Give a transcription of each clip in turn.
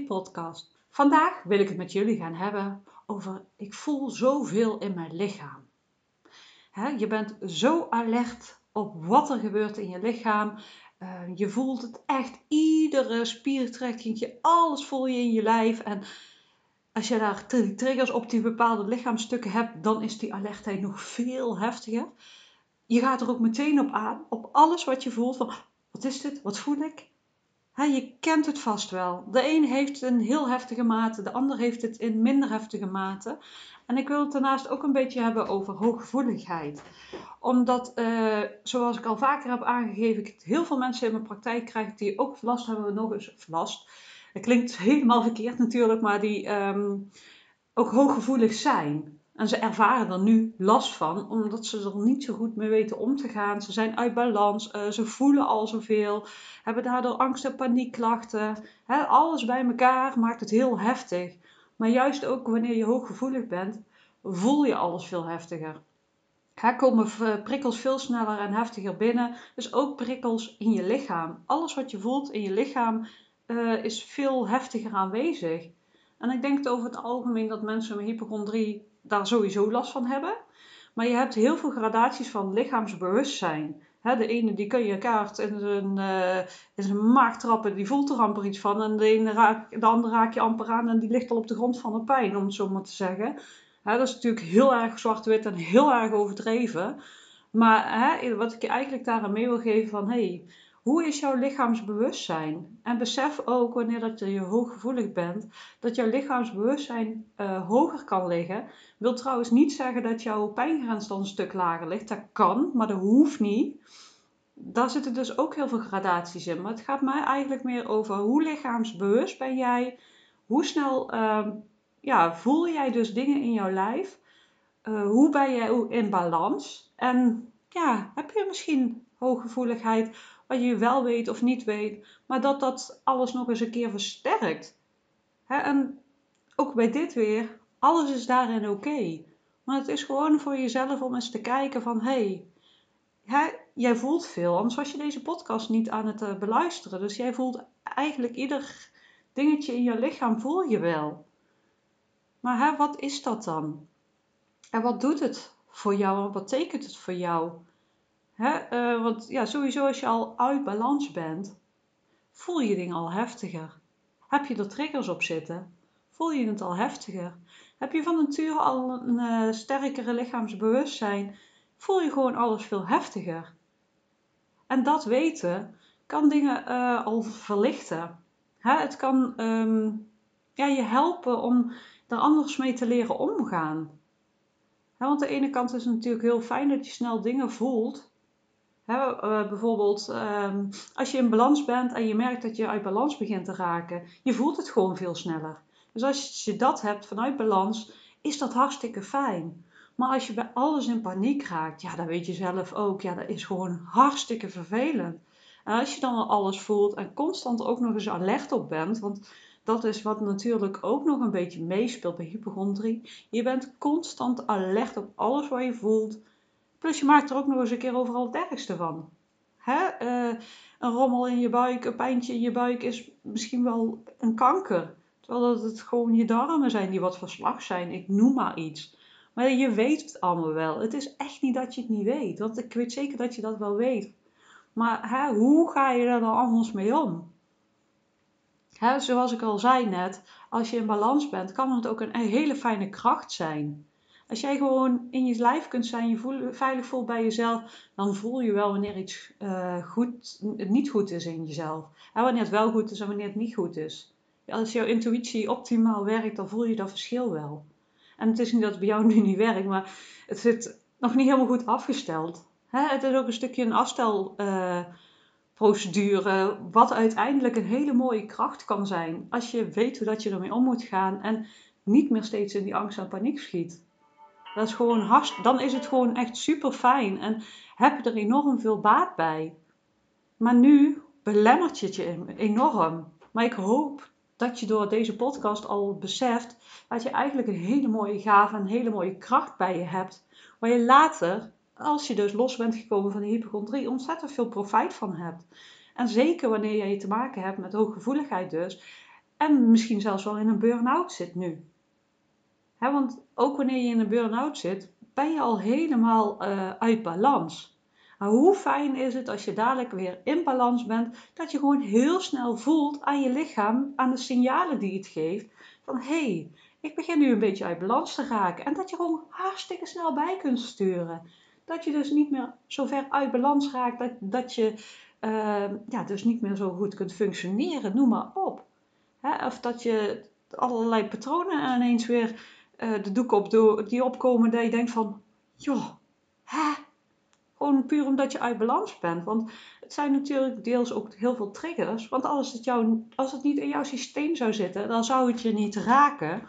podcast. Vandaag wil ik het met jullie gaan hebben over ik voel zoveel in mijn lichaam. Je bent zo alert op wat er gebeurt in je lichaam. Eh, je voelt het echt, iedere spiertrekking, alles voel je in je lijf. En als je daar triggers op die bepaalde lichaamstukken hebt, dan is die alertheid nog veel heftiger. Je gaat er ook meteen op aan, op alles wat je voelt. Van, wat is dit? Wat voel ik? Je kent het vast wel. De een heeft een heel heftige mate, de ander heeft het in minder heftige mate. En ik wil het daarnaast ook een beetje hebben over hooggevoeligheid. Omdat, uh, zoals ik al vaker heb aangegeven, ik heel veel mensen in mijn praktijk krijg die ook last hebben, nog eens last. Het klinkt helemaal verkeerd natuurlijk, maar die um, ook hooggevoelig zijn. En ze ervaren er nu last van, omdat ze er niet zo goed mee weten om te gaan. Ze zijn uit balans, uh, ze voelen al zoveel, hebben daardoor angst- en paniekklachten. He, alles bij elkaar maakt het heel heftig. Maar juist ook wanneer je hooggevoelig bent, voel je alles veel heftiger. Er komen prikkels veel sneller en heftiger binnen. Dus ook prikkels in je lichaam. Alles wat je voelt in je lichaam uh, is veel heftiger aanwezig. En ik denk over het algemeen dat mensen met hypochondrie daar sowieso last van hebben. Maar je hebt heel veel gradaties van lichaamsbewustzijn. de ene die kan je kaart in zijn, uh, in maag trappen, die voelt er amper iets van. En de, ene raak, de andere raak je amper aan en die ligt al op de grond van de pijn, om het zo maar te zeggen. dat is natuurlijk heel erg zwart-wit en heel erg overdreven. Maar wat ik je eigenlijk daaraan mee wil geven van... Hey, hoe is jouw lichaamsbewustzijn? En besef ook wanneer dat je hooggevoelig bent, dat jouw lichaamsbewustzijn uh, hoger kan liggen. Wil trouwens niet zeggen dat jouw pijngrens dan een stuk lager ligt. Dat kan, maar dat hoeft niet. Daar zitten dus ook heel veel gradaties in. Maar het gaat mij eigenlijk meer over hoe lichaamsbewust ben jij? Hoe snel uh, ja, voel jij dus dingen in jouw lijf? Uh, hoe ben jij in balans? En ja, heb je misschien hooggevoeligheid? Wat je wel weet of niet weet, maar dat dat alles nog eens een keer versterkt. en ook bij dit weer, alles is daarin oké. Maar het is gewoon voor jezelf om eens te kijken van, hé, hey, jij voelt veel, anders was je deze podcast niet aan het uh, beluisteren. Dus jij voelt eigenlijk ieder dingetje in je lichaam voel je wel. Maar hè, wat is dat dan? En wat doet het voor jou en wat betekent het voor jou? Hè? Uh, want ja, sowieso als je al uit balans bent, voel je dingen al heftiger. Heb je er triggers op zitten, voel je het al heftiger. Heb je van nature al een uh, sterkere lichaamsbewustzijn, voel je gewoon alles veel heftiger. En dat weten kan dingen uh, al verlichten. Hè? Het kan um, ja, je helpen om er anders mee te leren omgaan. Want aan de ene kant is het natuurlijk heel fijn dat je snel dingen voelt. Uh, bijvoorbeeld um, als je in balans bent en je merkt dat je uit balans begint te raken, je voelt het gewoon veel sneller. Dus als je dat hebt vanuit balans, is dat hartstikke fijn. Maar als je bij alles in paniek raakt, ja, dat weet je zelf ook, ja, dat is gewoon hartstikke vervelend. En als je dan al alles voelt en constant ook nog eens alert op bent, want dat is wat natuurlijk ook nog een beetje meespeelt bij hypochondrie. Je bent constant alert op alles wat je voelt, Plus je maakt er ook nog eens een keer overal het ergste van. Hè? Uh, een rommel in je buik, een pijntje in je buik is misschien wel een kanker. Terwijl dat het gewoon je darmen zijn die wat verslag zijn. Ik noem maar iets. Maar je weet het allemaal wel. Het is echt niet dat je het niet weet. Want ik weet zeker dat je dat wel weet. Maar hè, hoe ga je er dan anders mee om? Hè, zoals ik al zei net, als je in balans bent, kan het ook een hele fijne kracht zijn. Als jij gewoon in je lijf kunt zijn, je voel, veilig voelt bij jezelf, dan voel je wel wanneer iets uh, goed, niet goed is in jezelf. En wanneer het wel goed is en wanneer het niet goed is. Als jouw intuïtie optimaal werkt, dan voel je dat verschil wel. En het is niet dat het bij jou nu niet werkt, maar het zit nog niet helemaal goed afgesteld. Hè? Het is ook een stukje een afstelprocedure, uh, wat uiteindelijk een hele mooie kracht kan zijn. Als je weet hoe dat je ermee om moet gaan en niet meer steeds in die angst en paniek schiet. Dat is gewoon hartst, dan is het gewoon echt super fijn en heb je er enorm veel baat bij. Maar nu belemmert je het je enorm. Maar ik hoop dat je door deze podcast al beseft dat je eigenlijk een hele mooie gave en een hele mooie kracht bij je hebt. Waar je later, als je dus los bent gekomen van de hypochondrie, ontzettend veel profijt van hebt. En zeker wanneer je te maken hebt met hooggevoeligheid dus. En misschien zelfs wel in een burn-out zit nu. Want ook wanneer je in een burn-out zit, ben je al helemaal uh, uit balans. Maar hoe fijn is het als je dadelijk weer in balans bent, dat je gewoon heel snel voelt aan je lichaam, aan de signalen die het geeft, van hé, hey, ik begin nu een beetje uit balans te raken. En dat je gewoon hartstikke snel bij kunt sturen. Dat je dus niet meer zo ver uit balans raakt, dat, dat je uh, ja, dus niet meer zo goed kunt functioneren, noem maar op. Of dat je allerlei patronen ineens weer uh, de doek op die opkomen, dat je denkt van, joh, hè? Gewoon puur omdat je uit balans bent. Want het zijn natuurlijk deels ook heel veel triggers. Want als het, jou, als het niet in jouw systeem zou zitten, dan zou het je niet raken.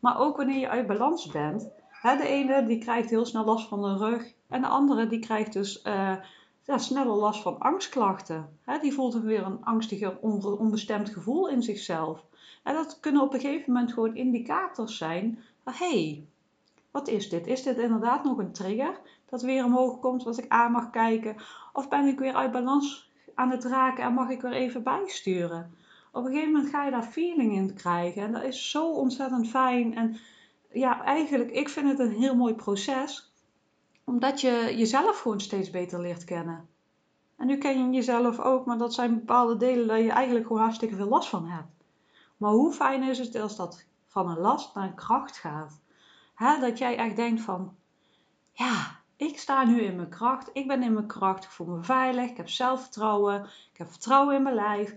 Maar ook wanneer je uit balans bent. Hè, de ene die krijgt heel snel last van de rug. En de andere die krijgt dus uh, ja, sneller last van angstklachten. Hè, die voelt weer een angstiger, onbestemd gevoel in zichzelf. En dat kunnen op een gegeven moment gewoon indicators zijn. Hé, hey, wat is dit? Is dit inderdaad nog een trigger dat weer omhoog komt, wat ik aan mag kijken? Of ben ik weer uit balans aan het raken en mag ik weer even bijsturen? Op een gegeven moment ga je daar feeling in krijgen en dat is zo ontzettend fijn. En ja, eigenlijk, ik vind het een heel mooi proces, omdat je jezelf gewoon steeds beter leert kennen. En nu ken je jezelf ook, maar dat zijn bepaalde delen waar je eigenlijk gewoon hartstikke veel last van hebt. Maar hoe fijn is het als dat van een last naar een kracht gaat? dat jij echt denkt van, ja, ik sta nu in mijn kracht, ik ben in mijn kracht, ik voel me veilig, ik heb zelfvertrouwen, ik heb vertrouwen in mijn lijf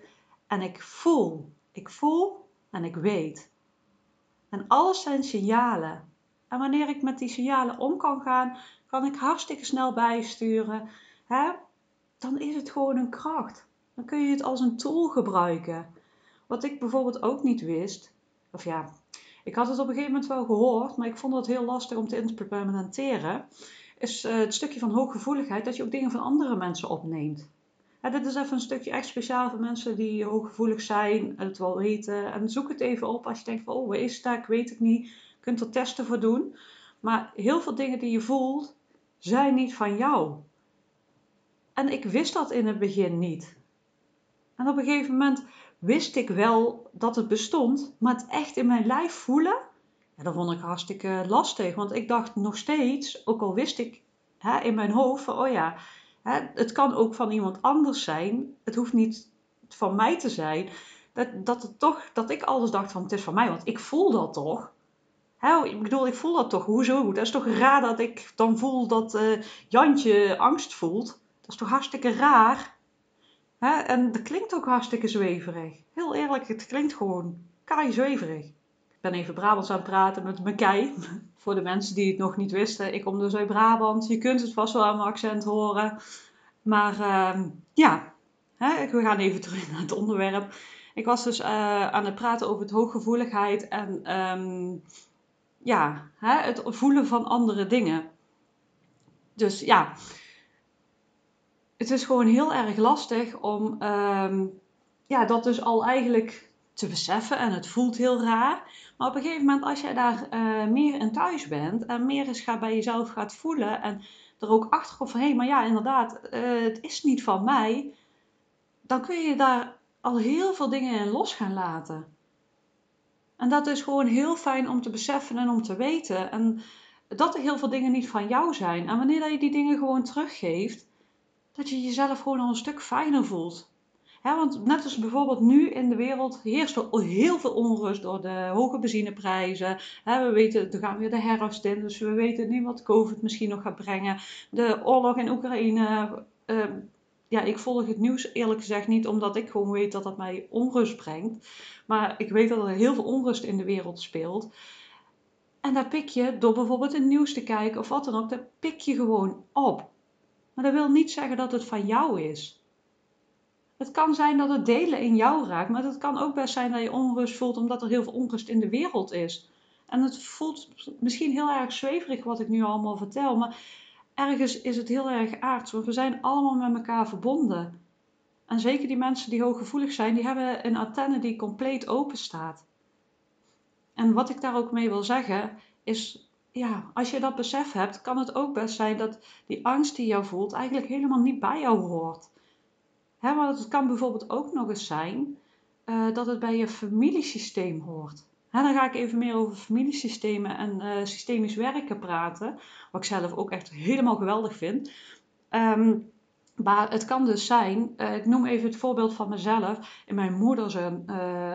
en ik voel, ik voel en ik weet. En alles zijn signalen. En wanneer ik met die signalen om kan gaan, kan ik hartstikke snel bijsturen. Dan is het gewoon een kracht. Dan kun je het als een tool gebruiken. Wat ik bijvoorbeeld ook niet wist, of ja, ik had het op een gegeven moment wel gehoord, maar ik vond het heel lastig om te implementeren. Is uh, het stukje van hooggevoeligheid dat je ook dingen van andere mensen opneemt. Ja, dit is even een stukje echt speciaal voor mensen die hooggevoelig zijn, het wel weten. En zoek het even op als je denkt van, oh, wat is dat? Ik weet het niet. Je kunt er testen voor doen. Maar heel veel dingen die je voelt, zijn niet van jou. En ik wist dat in het begin niet. En op een gegeven moment wist ik wel dat het bestond, maar het echt in mijn lijf voelen, ja, dat vond ik hartstikke lastig. Want ik dacht nog steeds, ook al wist ik hè, in mijn hoofd oh ja, hè, het kan ook van iemand anders zijn. Het hoeft niet van mij te zijn. Dat, dat, het toch, dat ik alles dacht van, het is van mij, want ik voel dat toch. Ik bedoel, ik voel dat toch. Hoezo? Dat is toch raar dat ik dan voel dat uh, Jantje angst voelt. Dat is toch hartstikke raar. En dat klinkt ook hartstikke zweverig. Heel eerlijk, het klinkt gewoon kaai zweverig. Ik ben even Brabants aan het praten met mijn kei. Voor de mensen die het nog niet wisten, ik kom dus uit Brabant. Je kunt het vast wel aan mijn accent horen. Maar uh, ja, we gaan even terug naar het onderwerp. Ik was dus uh, aan het praten over het hooggevoeligheid en um, ja, hè? het voelen van andere dingen. Dus ja, het is gewoon heel erg lastig om ehm, ja, dat dus al eigenlijk te beseffen. En het voelt heel raar. Maar op een gegeven moment, als jij daar uh, meer in thuis bent en meer eens gaat bij jezelf gaat voelen en er ook achter komt van hé, hey, maar ja, inderdaad, uh, het is niet van mij, dan kun je daar al heel veel dingen in los gaan laten. En dat is gewoon heel fijn om te beseffen en om te weten. En dat er heel veel dingen niet van jou zijn. En wanneer je die dingen gewoon teruggeeft, dat je jezelf gewoon al een stuk fijner voelt. want net als bijvoorbeeld nu in de wereld heerst er heel veel onrust door de hoge benzineprijzen. we weten, er gaan weer de herfst in, dus we weten niet wat COVID misschien nog gaat brengen. De oorlog in Oekraïne. Ehm, ja, ik volg het nieuws eerlijk gezegd niet, omdat ik gewoon weet dat dat mij onrust brengt. Maar ik weet dat er heel veel onrust in de wereld speelt. En daar pik je, door bijvoorbeeld het nieuws te kijken of wat dan ook, daar pik je gewoon op. Maar dat wil niet zeggen dat het van jou is. Het kan zijn dat het delen in jou raakt, maar het kan ook best zijn dat je onrust voelt omdat er heel veel onrust in de wereld is. En het voelt misschien heel erg zweverig wat ik nu allemaal vertel, maar ergens is het heel erg aards, we zijn allemaal met elkaar verbonden. En zeker die mensen die hooggevoelig zijn, die hebben een antenne die compleet open staat. En wat ik daar ook mee wil zeggen, is ja, als je dat besef hebt, kan het ook best zijn dat die angst die jou voelt eigenlijk helemaal niet bij jou hoort. Maar het kan bijvoorbeeld ook nog eens zijn uh, dat het bij je familiesysteem hoort. Dan ga ik even meer over familiesystemen en uh, systemisch werken praten. Wat ik zelf ook echt helemaal geweldig vind. Um, maar het kan dus zijn, uh, ik noem even het voorbeeld van mezelf. In mijn moeders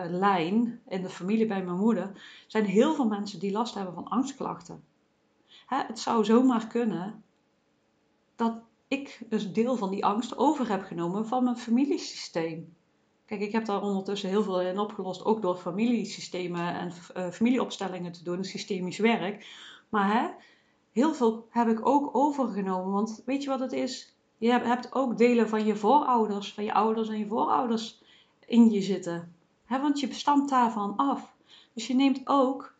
lijn, in de familie bij mijn moeder, zijn heel veel mensen die last hebben van angstklachten. Hè, het zou zomaar kunnen dat ik dus deel van die angst over heb genomen van mijn familiesysteem. Kijk, ik heb daar ondertussen heel veel in opgelost, ook door familiesystemen en uh, familieopstellingen te doen, systemisch werk. Maar hè, heel veel heb ik ook overgenomen, want weet je wat het is? Je hebt ook delen van je voorouders, van je ouders en je voorouders in je zitten. He, want je stamt daarvan af. Dus je neemt ook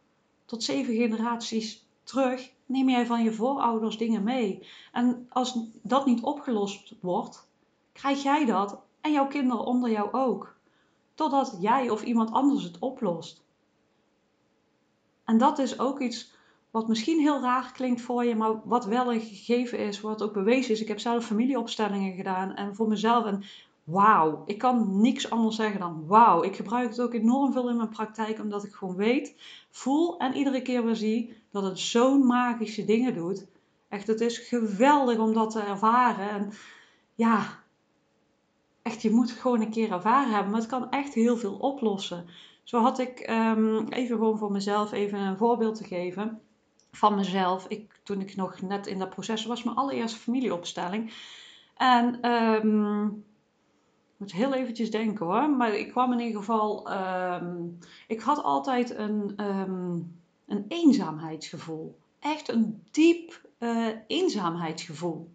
tot zeven generaties terug, neem jij van je voorouders dingen mee. En als dat niet opgelost wordt, krijg jij dat en jouw kinderen onder jou ook. Totdat jij of iemand anders het oplost. En dat is ook iets wat misschien heel raar klinkt voor je, maar wat wel een gegeven is, wat ook bewezen is. Ik heb zelf familieopstellingen gedaan en voor mezelf. En wauw, ik kan niks anders zeggen dan wauw. Ik gebruik het ook enorm veel in mijn praktijk, omdat ik gewoon weet, voel en iedere keer weer zie dat het zo'n magische dingen doet. Echt, het is geweldig om dat te ervaren. En ja, echt, je moet het gewoon een keer ervaren hebben. Maar het kan echt heel veel oplossen. Zo had ik, um, even gewoon voor mezelf, even een voorbeeld te geven van mezelf. Ik, toen ik nog net in dat proces was, mijn allereerste familieopstelling. En um, moet heel eventjes denken hoor. Maar ik kwam in ieder geval. Um, ik had altijd een, um, een eenzaamheidsgevoel. Echt een diep uh, eenzaamheidsgevoel.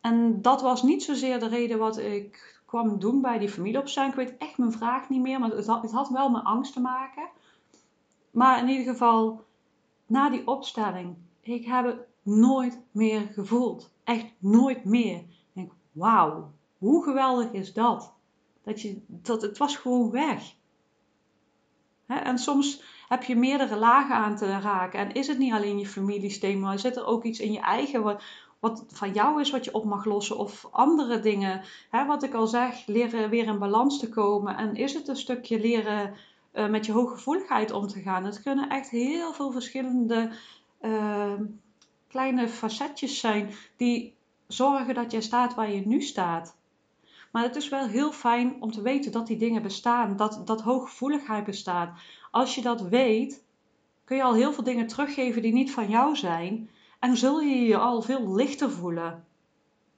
En dat was niet zozeer de reden wat ik kwam doen bij die familieopstelling. Ik weet echt mijn vraag niet meer, maar het had, had wel met angst te maken. Maar in ieder geval, na die opstelling, ik heb het nooit meer gevoeld. Echt nooit meer. Ik denk, wauw, hoe geweldig is dat? Dat, je, dat het was gewoon weg. en soms heb je meerdere lagen aan te raken. En is het niet alleen je familiesysteem, maar zit er ook iets in je eigen wat, wat van jou is, wat je op mag lossen. Of andere dingen. wat ik al zeg, leren weer in balans te komen. En is het een stukje leren uh, met je hooggevoeligheid om te gaan. Het kunnen echt heel veel verschillende uh, kleine facetjes zijn die zorgen dat jij staat waar je nu staat. Maar het is wel heel fijn om te weten dat die dingen bestaan, dat, dat hooggevoeligheid bestaat. Als je dat weet, kun je al heel veel dingen teruggeven die niet van jou zijn. En zul je je al veel lichter voelen.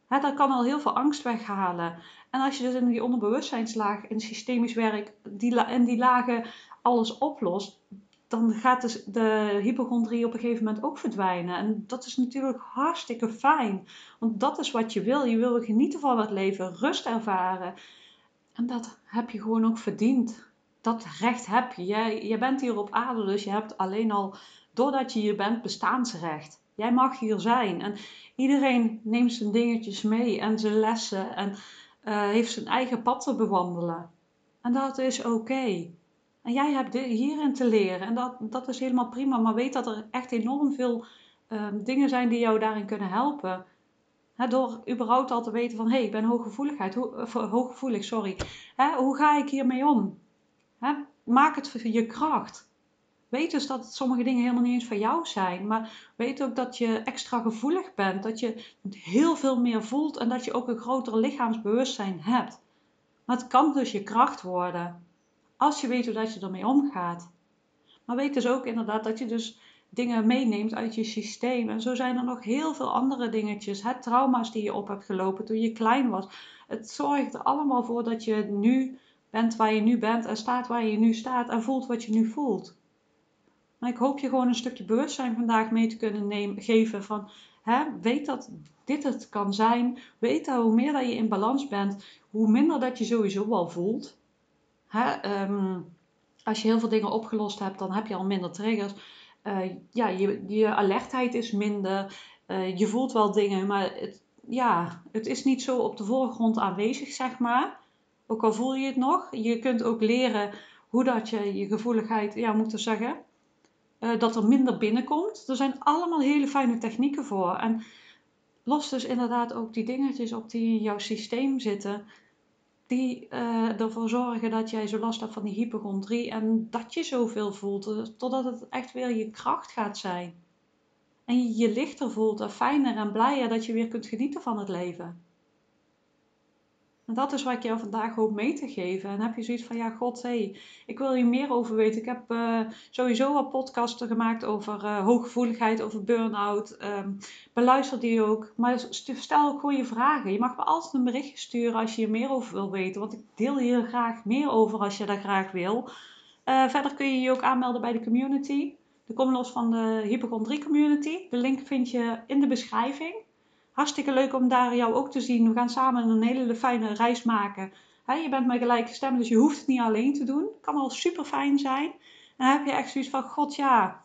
He, dat kan al heel veel angst weghalen. En als je dus in die onderbewustzijnslaag, in systemisch werk, die, en die lagen alles oplost, dan gaat dus de hypochondrie op een gegeven moment ook verdwijnen. En dat is natuurlijk hartstikke fijn. Want dat is wat je wil. Je wil genieten van het leven, rust ervaren. En dat heb je gewoon ook verdiend. Dat recht heb je. Jij, bent hier op aarde, dus je hebt alleen al, doordat je hier bent, bestaansrecht. Jij mag hier zijn. En iedereen neemt zijn dingetjes mee en zijn lessen en uh, heeft zijn eigen pad te bewandelen. En dat is oké. En jij hebt hierin te leren. En dat, dat is helemaal prima. Maar weet dat er echt enorm veel um, dingen zijn die jou daarin kunnen helpen. door überhaupt al te weten van, hé, hey, ik ben hooggevoeligheid, ho hooggevoelig, sorry. hoe ga ik hiermee om? maak het je kracht. Weet dus dat sommige dingen helemaal niet eens van jou zijn. Maar weet ook dat je extra gevoelig bent. Dat je heel veel meer voelt en dat je ook een groter lichaamsbewustzijn hebt. Maar het kan dus je kracht worden. Als je weet hoe dat je ermee omgaat. Maar weet dus ook inderdaad dat je dus dingen meeneemt uit je systeem. En zo zijn er nog heel veel andere dingetjes. Het trauma's die je op hebt gelopen toen je klein was. Het zorgt er allemaal voor dat je nu bent waar je nu bent en staat waar je nu staat en voelt wat je nu voelt. Maar ik hoop je gewoon een stukje bewustzijn vandaag mee te kunnen nemen, geven van hè, weet dat dit het kan zijn. Weet dat hoe meer dat je in balans bent, hoe minder dat je sowieso wel voelt. Hè, ehm, als je heel veel dingen opgelost hebt, dan heb je al minder triggers. Uh, ja, je, je alertheid is minder. Uh, je voelt wel dingen, maar het, ja, het is niet zo op de voorgrond aanwezig, zeg maar. Ook al voel je het nog. Je kunt ook leren hoe dat je je gevoeligheid, ja, moet ik zeggen, uh, dat er minder binnenkomt. Er zijn allemaal hele fijne technieken voor. En los dus inderdaad ook die dingetjes op die in jouw systeem zitten die uh, ervoor zorgen dat jij zo last hebt van die hypochondrie en dat je zoveel voelt, eh, totdat het echt weer je kracht gaat zijn. En je je lichter voelt en fijner en blijer dat je weer kunt genieten van het leven. En dat is wat ik jou vandaag hoop mee te geven. En heb je zoiets van, ja god, hé, hey, ik wil hier meer over weten. Ik heb uh, sowieso al podcasten gemaakt over uh, hooggevoeligheid, over burn-out. Um, beluister die ook. Maar stel ook gewoon je vragen. Je mag me altijd een berichtje sturen als je hier meer over wil weten. Want ik deel hier graag meer over als je dat graag wil. Uh, verder kun je je ook aanmelden bij de community. De kom los van de hypochondrie community. De link vind je in de beschrijving hartstikke leuk om daar jou ook te zien. We gaan samen een hele fijne reis maken. je bent met gelijke stem, dus je hoeft het niet alleen te doen. Kan al super fijn zijn. Dan heb je echt zoiets van: God ja,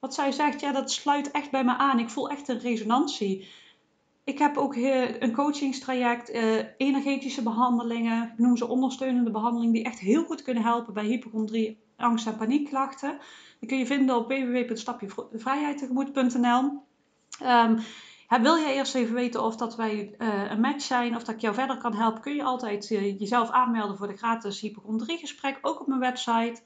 wat zij zegt, ja, dat sluit echt bij me aan. Ik voel echt een resonantie. Ik heb ook een coachingstraject, eh, energetische behandelingen, ik noem ze ondersteunende behandelingen, die echt heel goed kunnen helpen bij hypochondrie, angst en paniekklachten. Die kun je vinden op www.stapjevrijheidtegemoet.nl. Um, ehm, wil jij eerst even weten of dat wij uh, een match zijn of dat ik jou verder kan helpen, kun je altijd uh, jezelf aanmelden voor de gratis hypochondrie gesprek, ook op mijn website.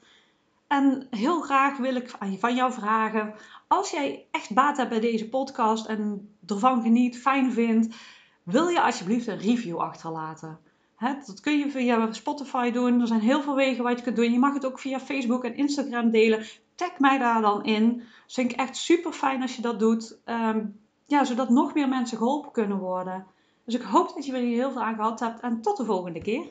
En heel graag wil ik van jou vragen, als jij echt baat hebt bij deze podcast en ervan geniet, fijn vindt, wil je alsjeblieft een review achterlaten. Hè, dat kun je via Spotify doen. Er zijn heel veel wegen waar je kunt doen. Je mag het ook via Facebook en Instagram delen. Tag mij daar dan in. Dat vind ik echt super fijn als je dat doet. Um, ja, zodat nog meer mensen geholpen kunnen worden. Dus ik hoop dat je er heel veel aan gehad hebt en tot de volgende keer.